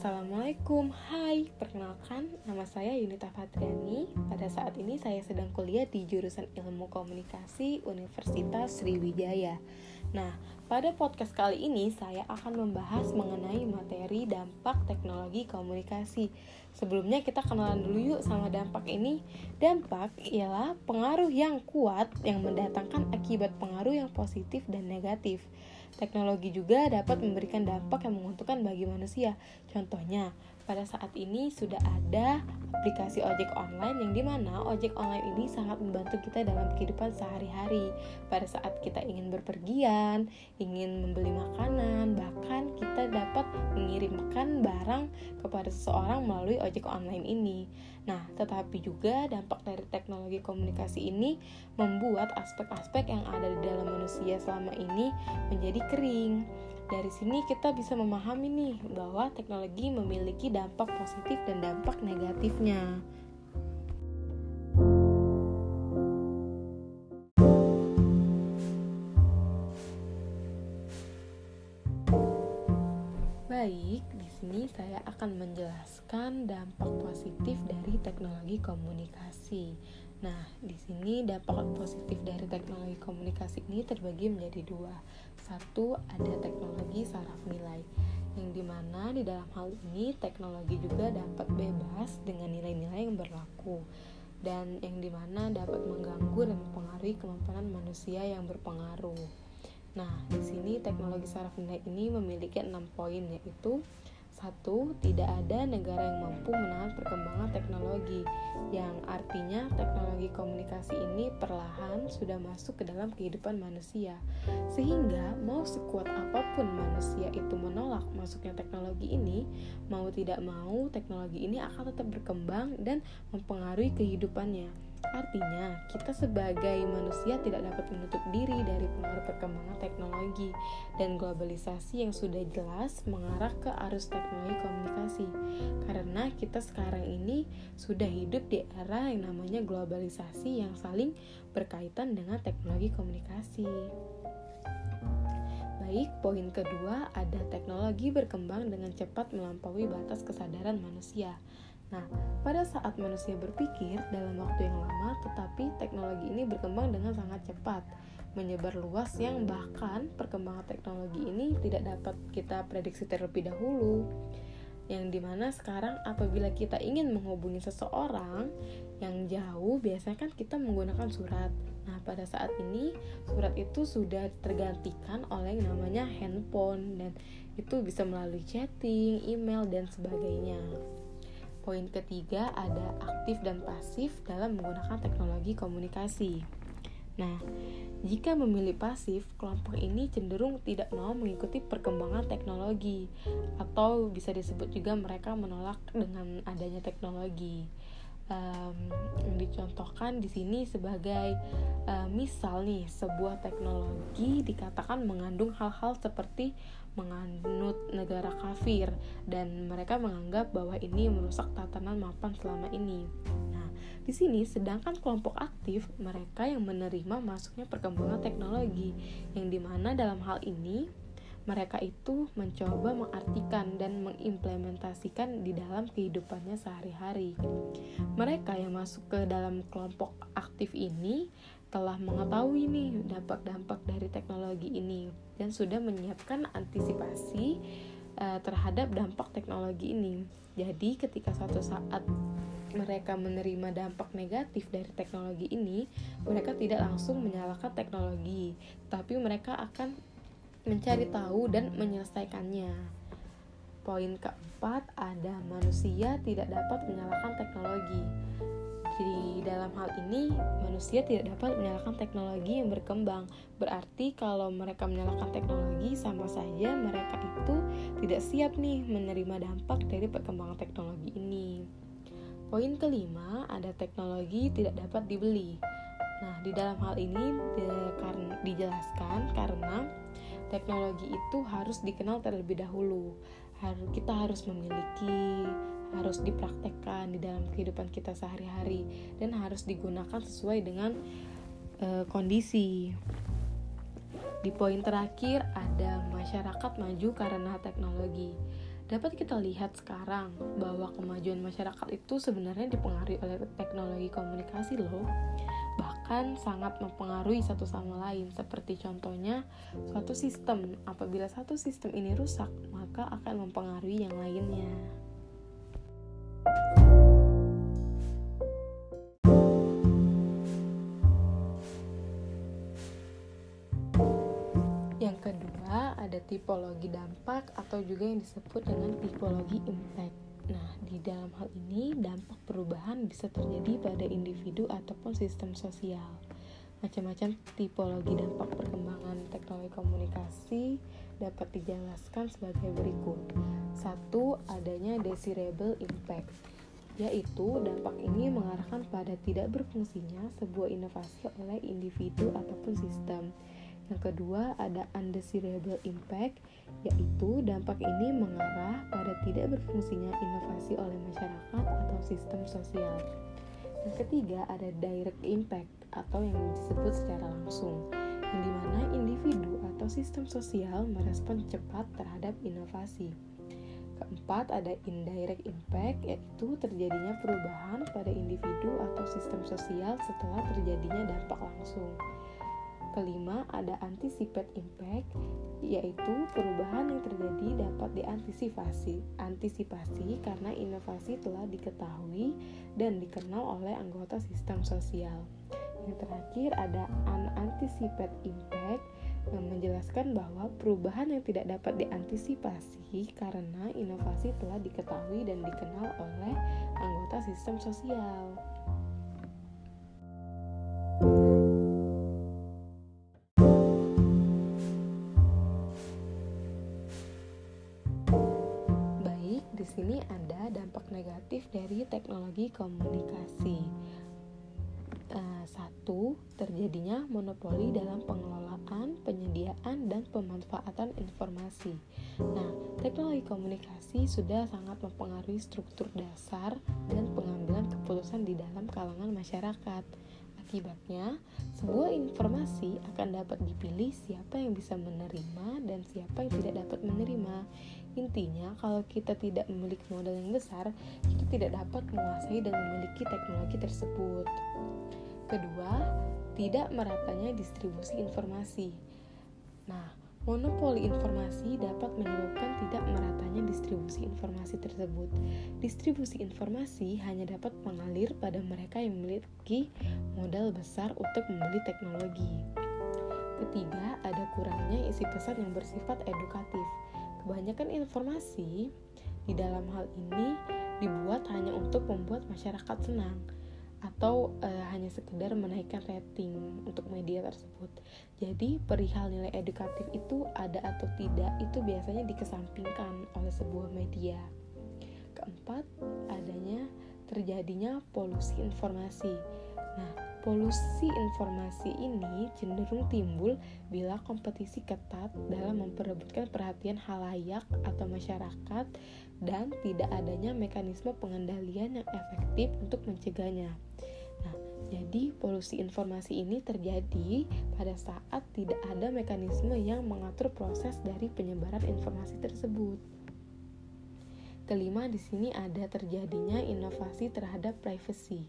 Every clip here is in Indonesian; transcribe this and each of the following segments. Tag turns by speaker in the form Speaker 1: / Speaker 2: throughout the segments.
Speaker 1: Assalamualaikum, hai, perkenalkan nama saya Yunita Fatriani. Pada saat ini saya sedang kuliah di jurusan ilmu komunikasi Universitas Sriwijaya Nah, pada podcast kali ini saya akan membahas mengenai materi dampak teknologi komunikasi. Sebelumnya kita kenalan dulu yuk sama dampak ini. Dampak ialah pengaruh yang kuat yang mendatangkan akibat pengaruh yang positif dan negatif. Teknologi juga dapat memberikan dampak yang menguntungkan bagi manusia. Contohnya, pada saat ini sudah ada aplikasi ojek online yang di mana ojek online ini sangat membantu kita dalam kehidupan sehari-hari. Pada saat kita ingin berpergian, ingin membeli makanan, bahkan kita dapat mengirimkan barang kepada seseorang melalui ojek online ini. Nah, tetapi juga dampak dari teknologi komunikasi ini membuat aspek-aspek yang ada di dalam manusia selama ini menjadi kering dari sini kita bisa memahami nih bahwa teknologi memiliki dampak positif dan dampak negatifnya. Baik, di sini saya akan menjelaskan dampak positif dari teknologi komunikasi. Nah, di sini dampak positif dari teknologi komunikasi ini terbagi menjadi dua. Satu, ada teknologi saraf nilai, yang di mana di dalam hal ini teknologi juga dapat bebas dengan nilai-nilai yang berlaku dan yang di mana dapat mengganggu dan mempengaruhi kemampuan manusia yang berpengaruh. Nah, di sini teknologi saraf nilai ini memiliki enam poin yaitu satu, tidak ada negara yang mampu menahan perkembangan teknologi, yang artinya teknologi komunikasi ini perlahan sudah masuk ke dalam kehidupan manusia. Sehingga mau sekuat apa pun manusia itu menolak masuknya teknologi ini, mau tidak mau teknologi ini akan tetap berkembang dan mempengaruhi kehidupannya. Artinya, kita sebagai manusia tidak dapat menutup diri dari pengaruh perkembangan teknologi dan globalisasi yang sudah jelas mengarah ke arus teknologi komunikasi. Karena kita sekarang ini sudah hidup di era yang namanya globalisasi yang saling berkaitan dengan teknologi komunikasi. Baik, poin kedua ada teknologi berkembang dengan cepat melampaui batas kesadaran manusia. Nah, pada saat manusia berpikir dalam waktu yang lama, tetapi teknologi ini berkembang dengan sangat cepat, menyebar luas yang bahkan perkembangan teknologi ini tidak dapat kita prediksi terlebih dahulu. Yang di mana sekarang apabila kita ingin menghubungi seseorang yang jauh, biasanya kan kita menggunakan surat. Nah, pada saat ini surat itu sudah tergantikan oleh yang namanya handphone dan itu bisa melalui chatting, email dan sebagainya. Poin ketiga ada aktif dan pasif dalam menggunakan teknologi komunikasi. Nah, jika memilih pasif, kelompok ini cenderung tidak mau mengikuti perkembangan teknologi, atau bisa disebut juga mereka menolak dengan adanya teknologi. Um, yang dicontohkan di sini sebagai uh, misal nih sebuah teknologi dikatakan mengandung hal-hal seperti menganut negara kafir dan mereka menganggap bahwa ini merusak tatanan mapan selama ini. Nah, di sini sedangkan kelompok aktif mereka yang menerima masuknya perkembangan teknologi yang di mana dalam hal ini mereka itu mencoba mengartikan dan mengimplementasikan di dalam kehidupannya sehari-hari. Mereka yang masuk ke dalam kelompok aktif ini telah mengetahui nih dampak-dampak dari teknologi ini dan sudah menyiapkan antisipasi uh, terhadap dampak teknologi ini. Jadi ketika suatu saat mereka menerima dampak negatif dari teknologi ini, mereka tidak langsung menyalahkan teknologi, tapi mereka akan mencari tahu dan menyelesaikannya. Poin keempat ada manusia tidak dapat menyalahkan teknologi di dalam hal ini manusia tidak dapat menyalahkan teknologi yang berkembang. Berarti kalau mereka menyalahkan teknologi sama saja mereka itu tidak siap nih menerima dampak dari perkembangan teknologi ini. Poin kelima, ada teknologi tidak dapat dibeli. Nah, di dalam hal ini karena, dijelaskan karena teknologi itu harus dikenal terlebih dahulu. Harus kita harus memiliki harus dipraktekkan di dalam kehidupan kita sehari-hari dan harus digunakan sesuai dengan uh, kondisi. Di poin terakhir ada masyarakat maju karena teknologi. Dapat kita lihat sekarang bahwa kemajuan masyarakat itu sebenarnya dipengaruhi oleh teknologi komunikasi loh. Bahkan sangat mempengaruhi satu sama lain seperti contohnya suatu sistem. Apabila satu sistem ini rusak, maka akan mempengaruhi yang lainnya. Ada tipologi dampak atau juga yang disebut dengan tipologi impact. Nah, di dalam hal ini dampak perubahan bisa terjadi pada individu ataupun sistem sosial. Macam-macam tipologi dampak perkembangan teknologi komunikasi dapat dijelaskan sebagai berikut. Satu, adanya desirable impact yaitu dampak ini mengarahkan pada tidak berfungsinya sebuah inovasi oleh individu ataupun sistem. Yang kedua, ada undesirable impact, yaitu dampak ini mengarah pada tidak berfungsinya inovasi oleh masyarakat atau sistem sosial. Yang ketiga, ada direct impact atau yang disebut secara langsung, yang di mana individu atau sistem sosial merespon cepat terhadap inovasi. Keempat, ada indirect impact, yaitu terjadinya perubahan pada individu atau sistem sosial setelah terjadinya dampak langsung. Kelima, ada anticipate impact, yaitu perubahan yang terjadi dapat diantisipasi. Antisipasi karena inovasi telah diketahui dan dikenal oleh anggota sistem sosial. Yang terakhir ada unanticipated impact yang menjelaskan bahwa perubahan yang tidak dapat diantisipasi karena inovasi telah diketahui dan dikenal oleh anggota sistem sosial. sini ada dampak negatif dari teknologi komunikasi. Satu, terjadinya monopoli dalam pengelolaan, penyediaan, dan pemanfaatan informasi. Nah, teknologi komunikasi sudah sangat mempengaruhi struktur dasar dan pengambilan keputusan di dalam kalangan masyarakat. Akibatnya, sebuah informasi akan dapat dipilih siapa yang bisa menerima dan siapa yang tidak dapat menerima. Intinya, kalau kita tidak memiliki modal yang besar, kita tidak dapat menguasai dan memiliki teknologi tersebut. Kedua, tidak meratanya distribusi informasi. Nah, monopoli informasi dapat menyebabkan tidak meratanya distribusi informasi tersebut. Distribusi informasi hanya dapat mengalir pada mereka yang memiliki modal besar untuk membeli teknologi. Ketiga, ada kurangnya isi pesan yang bersifat edukatif. Kebanyakan informasi di dalam hal ini dibuat hanya untuk membuat masyarakat senang atau e, hanya sekedar menaikkan rating untuk media tersebut. Jadi perihal nilai edukatif itu ada atau tidak itu biasanya dikesampingkan oleh sebuah media. Keempat, adanya terjadinya polusi informasi. Nah, Polusi informasi ini cenderung timbul bila kompetisi ketat dalam memperebutkan perhatian halayak atau masyarakat dan tidak adanya mekanisme pengendalian yang efektif untuk mencegahnya. Jadi polusi informasi ini terjadi pada saat tidak ada mekanisme yang mengatur proses dari penyebaran informasi tersebut. Kelima, di sini ada terjadinya inovasi terhadap privacy.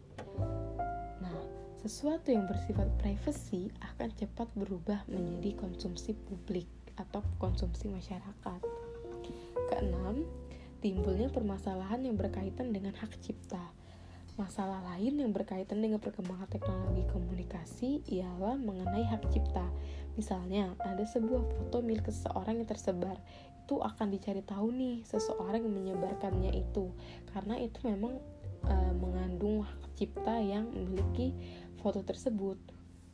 Speaker 1: Nah, sesuatu yang bersifat privacy akan cepat berubah menjadi konsumsi publik atau konsumsi masyarakat. Keenam, timbulnya permasalahan yang berkaitan dengan hak cipta. Masalah lain yang berkaitan dengan perkembangan teknologi komunikasi ialah mengenai hak cipta. Misalnya, ada sebuah foto milik seseorang yang tersebar. Itu akan dicari tahu nih seseorang yang menyebarkannya itu karena itu memang e, mengandung hak cipta yang memiliki foto tersebut.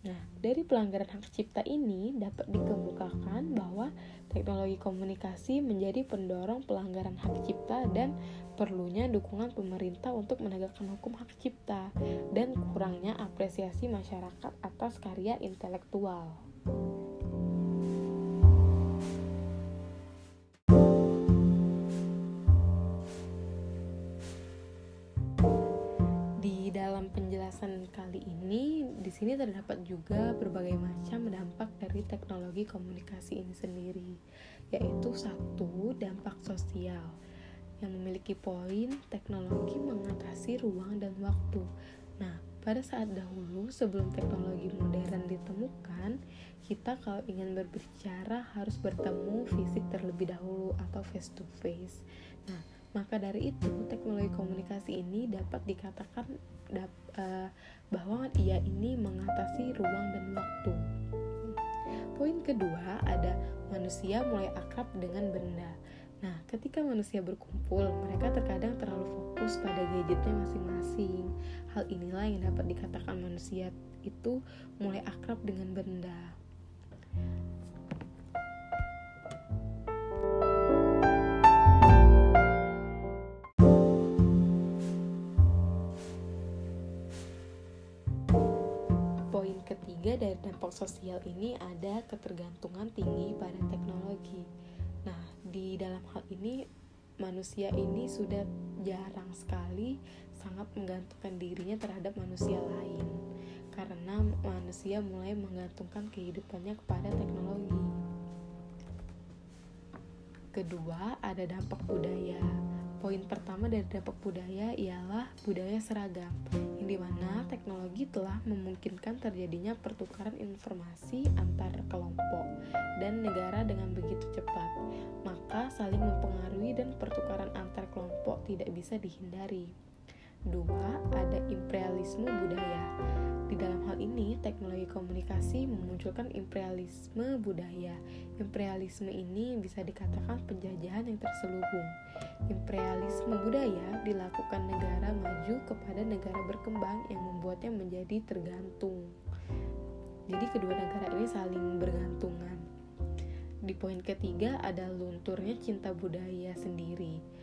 Speaker 1: Nah, dari pelanggaran hak cipta ini dapat dikemukakan bahwa teknologi komunikasi menjadi pendorong pelanggaran hak cipta dan perlunya dukungan pemerintah untuk menegakkan hukum hak cipta dan kurangnya apresiasi masyarakat atas karya intelektual. penjelasan kali ini di sini terdapat juga berbagai macam dampak dari teknologi komunikasi ini sendiri, yaitu satu dampak sosial. Yang memiliki poin teknologi mengatasi ruang dan waktu. Nah, pada saat dahulu sebelum teknologi modern ditemukan, kita kalau ingin berbicara harus bertemu fisik terlebih dahulu atau face to face. Nah, maka dari itu teknologi komunikasi ini dapat dikatakan uh, bahwa ia ini mengatasi ruang dan waktu. Poin kedua ada manusia mulai akrab dengan benda. Nah, ketika manusia berkumpul, mereka terkadang terlalu fokus pada gadgetnya masing-masing. Hal inilah yang dapat dikatakan manusia itu mulai akrab dengan benda. Poin ketiga dari dampak sosial ini ada ketergantungan tinggi pada teknologi. Di dalam hal ini manusia ini sudah jarang sekali sangat menggantungkan dirinya terhadap manusia lain karena manusia mulai menggantungkan kehidupannya kepada teknologi. Kedua, ada dampak budaya. Poin pertama dari dampak budaya ialah budaya seragam, yang di mana teknologi telah memungkinkan terjadinya pertukaran informasi antar kelompok dan negara dengan begitu cepat, maka saling mempengaruhi dan pertukaran antar kelompok tidak bisa dihindari. Dua, ada imperialisme budaya. Di dalam hal ini, teknologi komunikasi memunculkan imperialisme budaya. Imperialisme ini bisa dikatakan penjajahan yang terselubung. Imperialisme budaya dilakukan negara maju kepada negara berkembang yang membuatnya menjadi tergantung. Jadi kedua negara ini saling bergantungan. Di poin ketiga ada lunturnya cinta budaya sendiri.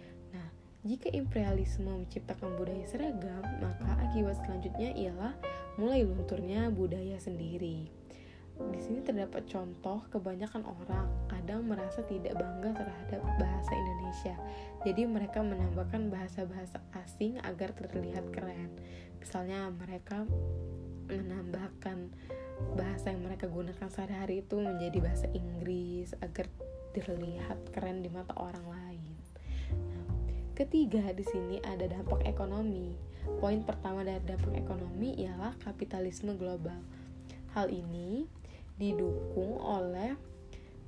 Speaker 1: Jika imperialisme menciptakan budaya seragam, maka akibat selanjutnya ialah mulai lunturnya budaya sendiri. Di sini terdapat contoh kebanyakan orang kadang merasa tidak bangga terhadap bahasa Indonesia. Jadi mereka menambahkan bahasa-bahasa asing agar terlihat keren. Misalnya mereka menambahkan bahasa yang mereka gunakan sehari-hari itu menjadi bahasa Inggris agar terlihat keren di mata orang lain. Ketiga di sini ada dampak ekonomi Poin pertama dari dampak ekonomi ialah kapitalisme global. Hal ini didukung oleh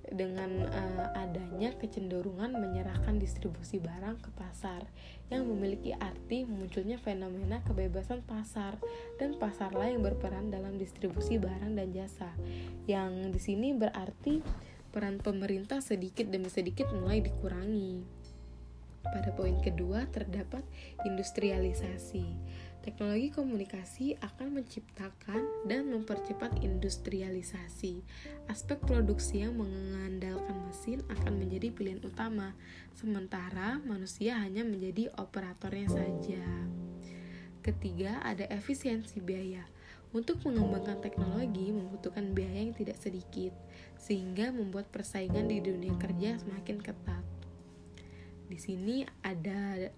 Speaker 1: dengan uh, adanya kecenderungan menyerahkan distribusi barang ke pasar yang memiliki arti munculnya fenomena kebebasan pasar dan pasarlah yang berperan dalam distribusi barang dan jasa. Yang di sini berarti peran pemerintah sedikit demi sedikit mulai dikurangi. Pada poin kedua terdapat industrialisasi. Teknologi komunikasi akan menciptakan dan mempercepat industrialisasi. Aspek produksi yang mengandalkan mesin akan menjadi pilihan utama, sementara manusia hanya menjadi operatornya saja. Ketiga, ada efisiensi biaya. Untuk mengembangkan teknologi membutuhkan biaya yang tidak sedikit, sehingga membuat persaingan di dunia kerja semakin ketat di sini ada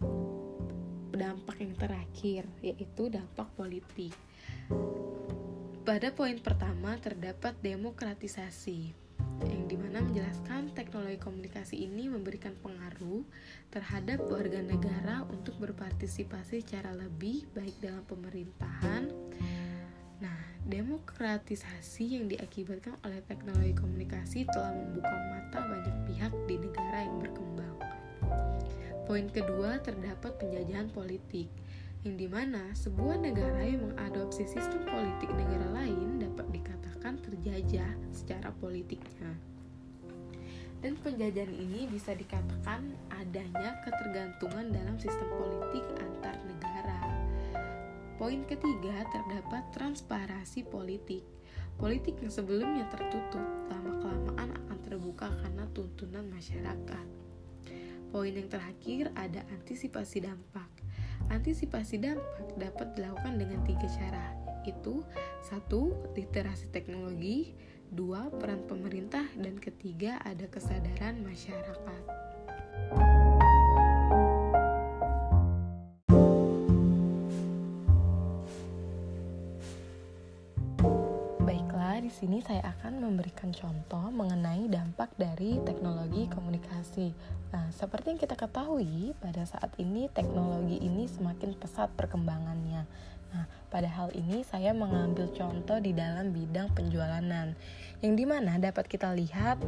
Speaker 1: dampak yang terakhir yaitu dampak politik. Pada poin pertama terdapat demokratisasi yang di mana menjelaskan teknologi komunikasi ini memberikan pengaruh terhadap warga negara untuk berpartisipasi secara lebih baik dalam pemerintahan. Nah, demokratisasi yang diakibatkan oleh teknologi komunikasi telah membuka mata banyak pihak di negara yang berkembang. Poin kedua terdapat penjajahan politik, yang di mana sebuah negara yang mengadopsi sistem politik negara lain dapat dikatakan terjajah secara politiknya. Dan penjajahan ini bisa dikatakan adanya ketergantungan dalam sistem politik antar negara. Poin ketiga terdapat transparasi politik. Politik yang sebelumnya tertutup lama-kelamaan akan terbuka karena tuntunan masyarakat. Poin yang terakhir ada antisipasi dampak. Antisipasi dampak dapat dilakukan dengan tiga cara, yaitu satu literasi teknologi, dua peran pemerintah, dan ketiga ada kesadaran masyarakat. Saya akan memberikan contoh mengenai dampak dari teknologi komunikasi. Nah, seperti yang kita ketahui, pada saat ini teknologi ini semakin pesat perkembangannya. Nah, pada hal ini saya mengambil contoh di dalam bidang penjualanan, yang di mana dapat kita lihat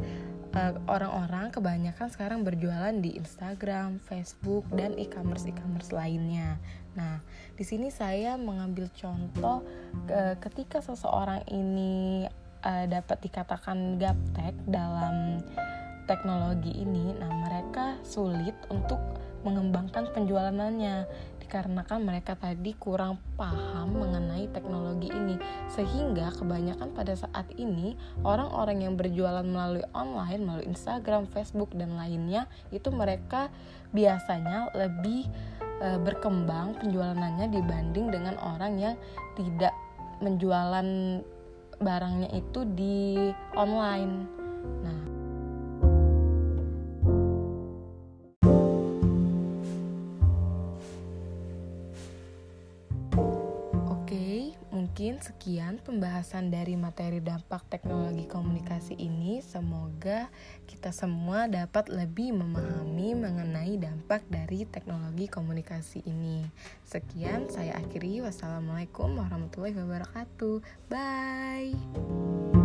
Speaker 1: eh, orang-orang kebanyakan sekarang berjualan di Instagram, Facebook, dan e-commerce e-commerce lainnya. Nah, di sini saya mengambil contoh uh, ketika seseorang ini uh, dapat dikatakan gaptek dalam teknologi ini, nah mereka sulit untuk mengembangkan penjualannya dikarenakan mereka tadi kurang paham mengenai teknologi ini. Sehingga kebanyakan pada saat ini orang-orang yang berjualan melalui online melalui Instagram, Facebook dan lainnya itu mereka biasanya lebih e, berkembang penjualannya dibanding dengan orang yang tidak menjualan barangnya itu di online. Nah, sekian pembahasan dari materi dampak teknologi komunikasi ini. Semoga kita semua dapat lebih memahami mengenai dampak dari teknologi komunikasi ini. Sekian, saya akhiri. Wassalamualaikum warahmatullahi wabarakatuh. Bye.